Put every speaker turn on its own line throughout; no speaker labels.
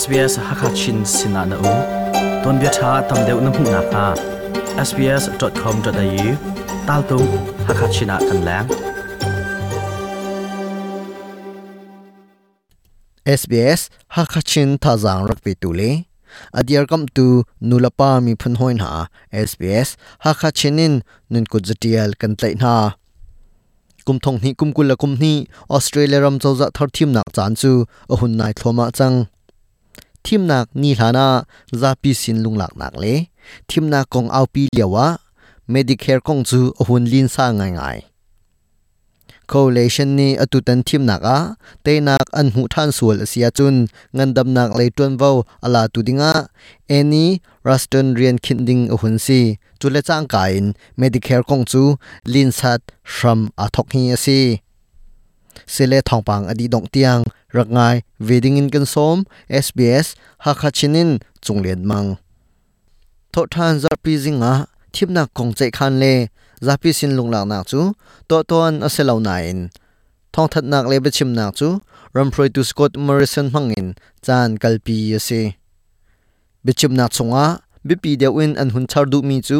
SBS ฮักชินสินานาอูตอนเบียชาตำเดวน้ำหูนาคา sbs.com.au ตาลตุงฮักชินากันแลง
SBS ฮักชินท่าจางรักปีตุเลอดียร์กัมตูนูลปามีพันหอยหา SBS ฮักชินินนุนกุจเดียลกันไตนากุมทงนี้กุมกุลลกุมนี้ออสเตรเลียรำเจ้าจะทอดทีมหนักจานจูอหุนนายทลมาจัง Hakachinin medicare kong coalition ni atutan thim naka te nak an hu than sul sia chun ngandam nak le ton vo ala tudinga any ruston rian khinding ahun si chule chang kain, medicare kong chu lin sat shram athok hi sele thongpang adi dong tiang rangai wedding in kan som sbs hakachinin chunglen mang tho than zar pi zinga thimna kong chai khan le zapi sin lung lak nak chu to ton aselo nain thong that nak le bechim nak chu ramproi tu scott morrison mangin chan kalpi ase bechim nak chunga bipi de win an hun char du mi chu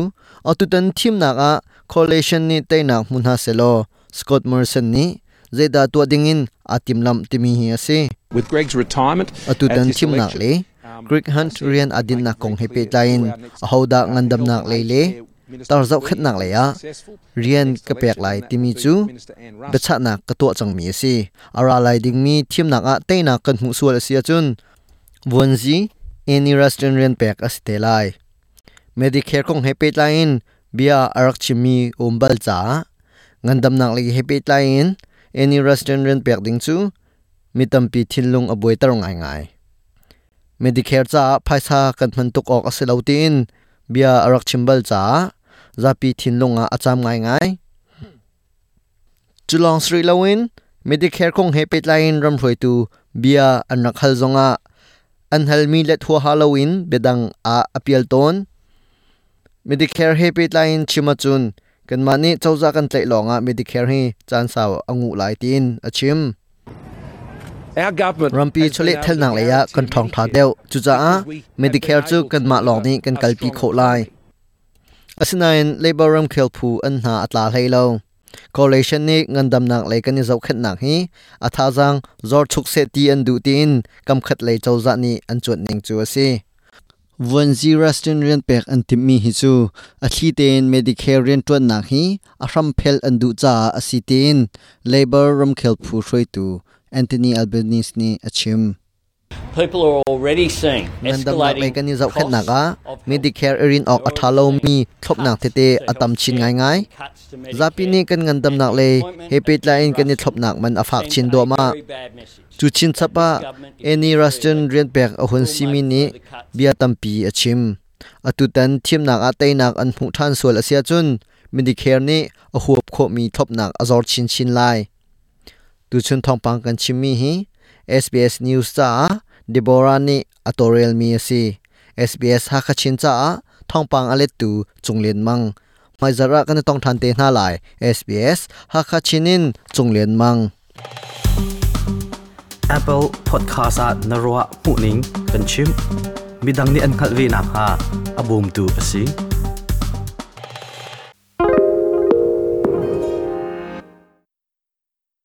atutan thim nak a coalition ni te nak mun ha selo scott morrison ni zeda to dingin atim lam timi hi ase
With Greg's retirement, atutan at this thim nak
election,
le. Greek Hunt Rian Adin na kong hepe tain a hoda ngandam nak le le. Tar zau khat nak le ya. Rian ka pek lai timi chu. Becha
nak ka to chang mi si ara lai ding mi thim nak a te na kan hu sual sia chun. Wonji any restaurant rian pek a ste lai. Medicare kong hepe tain bia arak chimi umbal cha. Ngandam nak le hepe tain any restaurant rian pek ding chu? Mitampi thilung aboi tarong ai ngai. Medicare cha phaisa kan man tuk ok asilautin bia arak chimbal cha. Zapi thinlunga acham ngai ngai. Chulong sri lawin medicare kong hepet line ram roi tu. Bia anak hal zonga. An hal mi let hu halloween bedang a apial ton. Medicare hepet line chimachun กันมานี่เจ้าจากกันใจหลงอะ Medicare ให้จานสาวองูหลายตีนอาชิม
รัมปีชลิเทลนางเลยะกันทองทาเดว
จุจ้า
Medicare จูกันมาหลงนี่กันกลปีโคลาย
อาศนัยน Labor รัมเคลพูอันหาอัตลาให้เรา coalition ni ngandam nak lai kan zau khat nak hi atha jang zor chuk se ti an du tin kam khat lai chau za ni an chuat ning chu ase วันจีรัสตินเรียนเป็กอันติมีฮิจูอาชีเตนเมดิเคเรียนตัวนักฮีอารัมเพลอันดูจ้าอาศิเตนเลเบอร์รัมเคลผู้ช่วยตูแอนโทนีอัลเบนิสนีอาชิม
seeing ngandam nak escalating kan zau khat of health.
medicare erin ok athalo mi thlop nak te te atam chin ngai ngai
zapi ni
kan ngandam nak le hepet lain kan ni thlop nak man afak chin do ma
chu
chin chapa
any restaurant
rian pek a hun simi ni bia tampi achim atutan thim nak a tei nak an hmu than sual asia chun. Medicare ni a huap kho mi thlop nak azor chin chin lai. Tu chun thong pang kan chimi hi SBS News cha Deborah ni atorial mi asi SBS ha kha chin cha thong pang alet tu chunglen mang mai zara kan tong than te na lai SBS ha kha chinin chunglen mang
Apple Podcast at Narwa Puning kan chim midang ni an khalwi na ha abum tu asing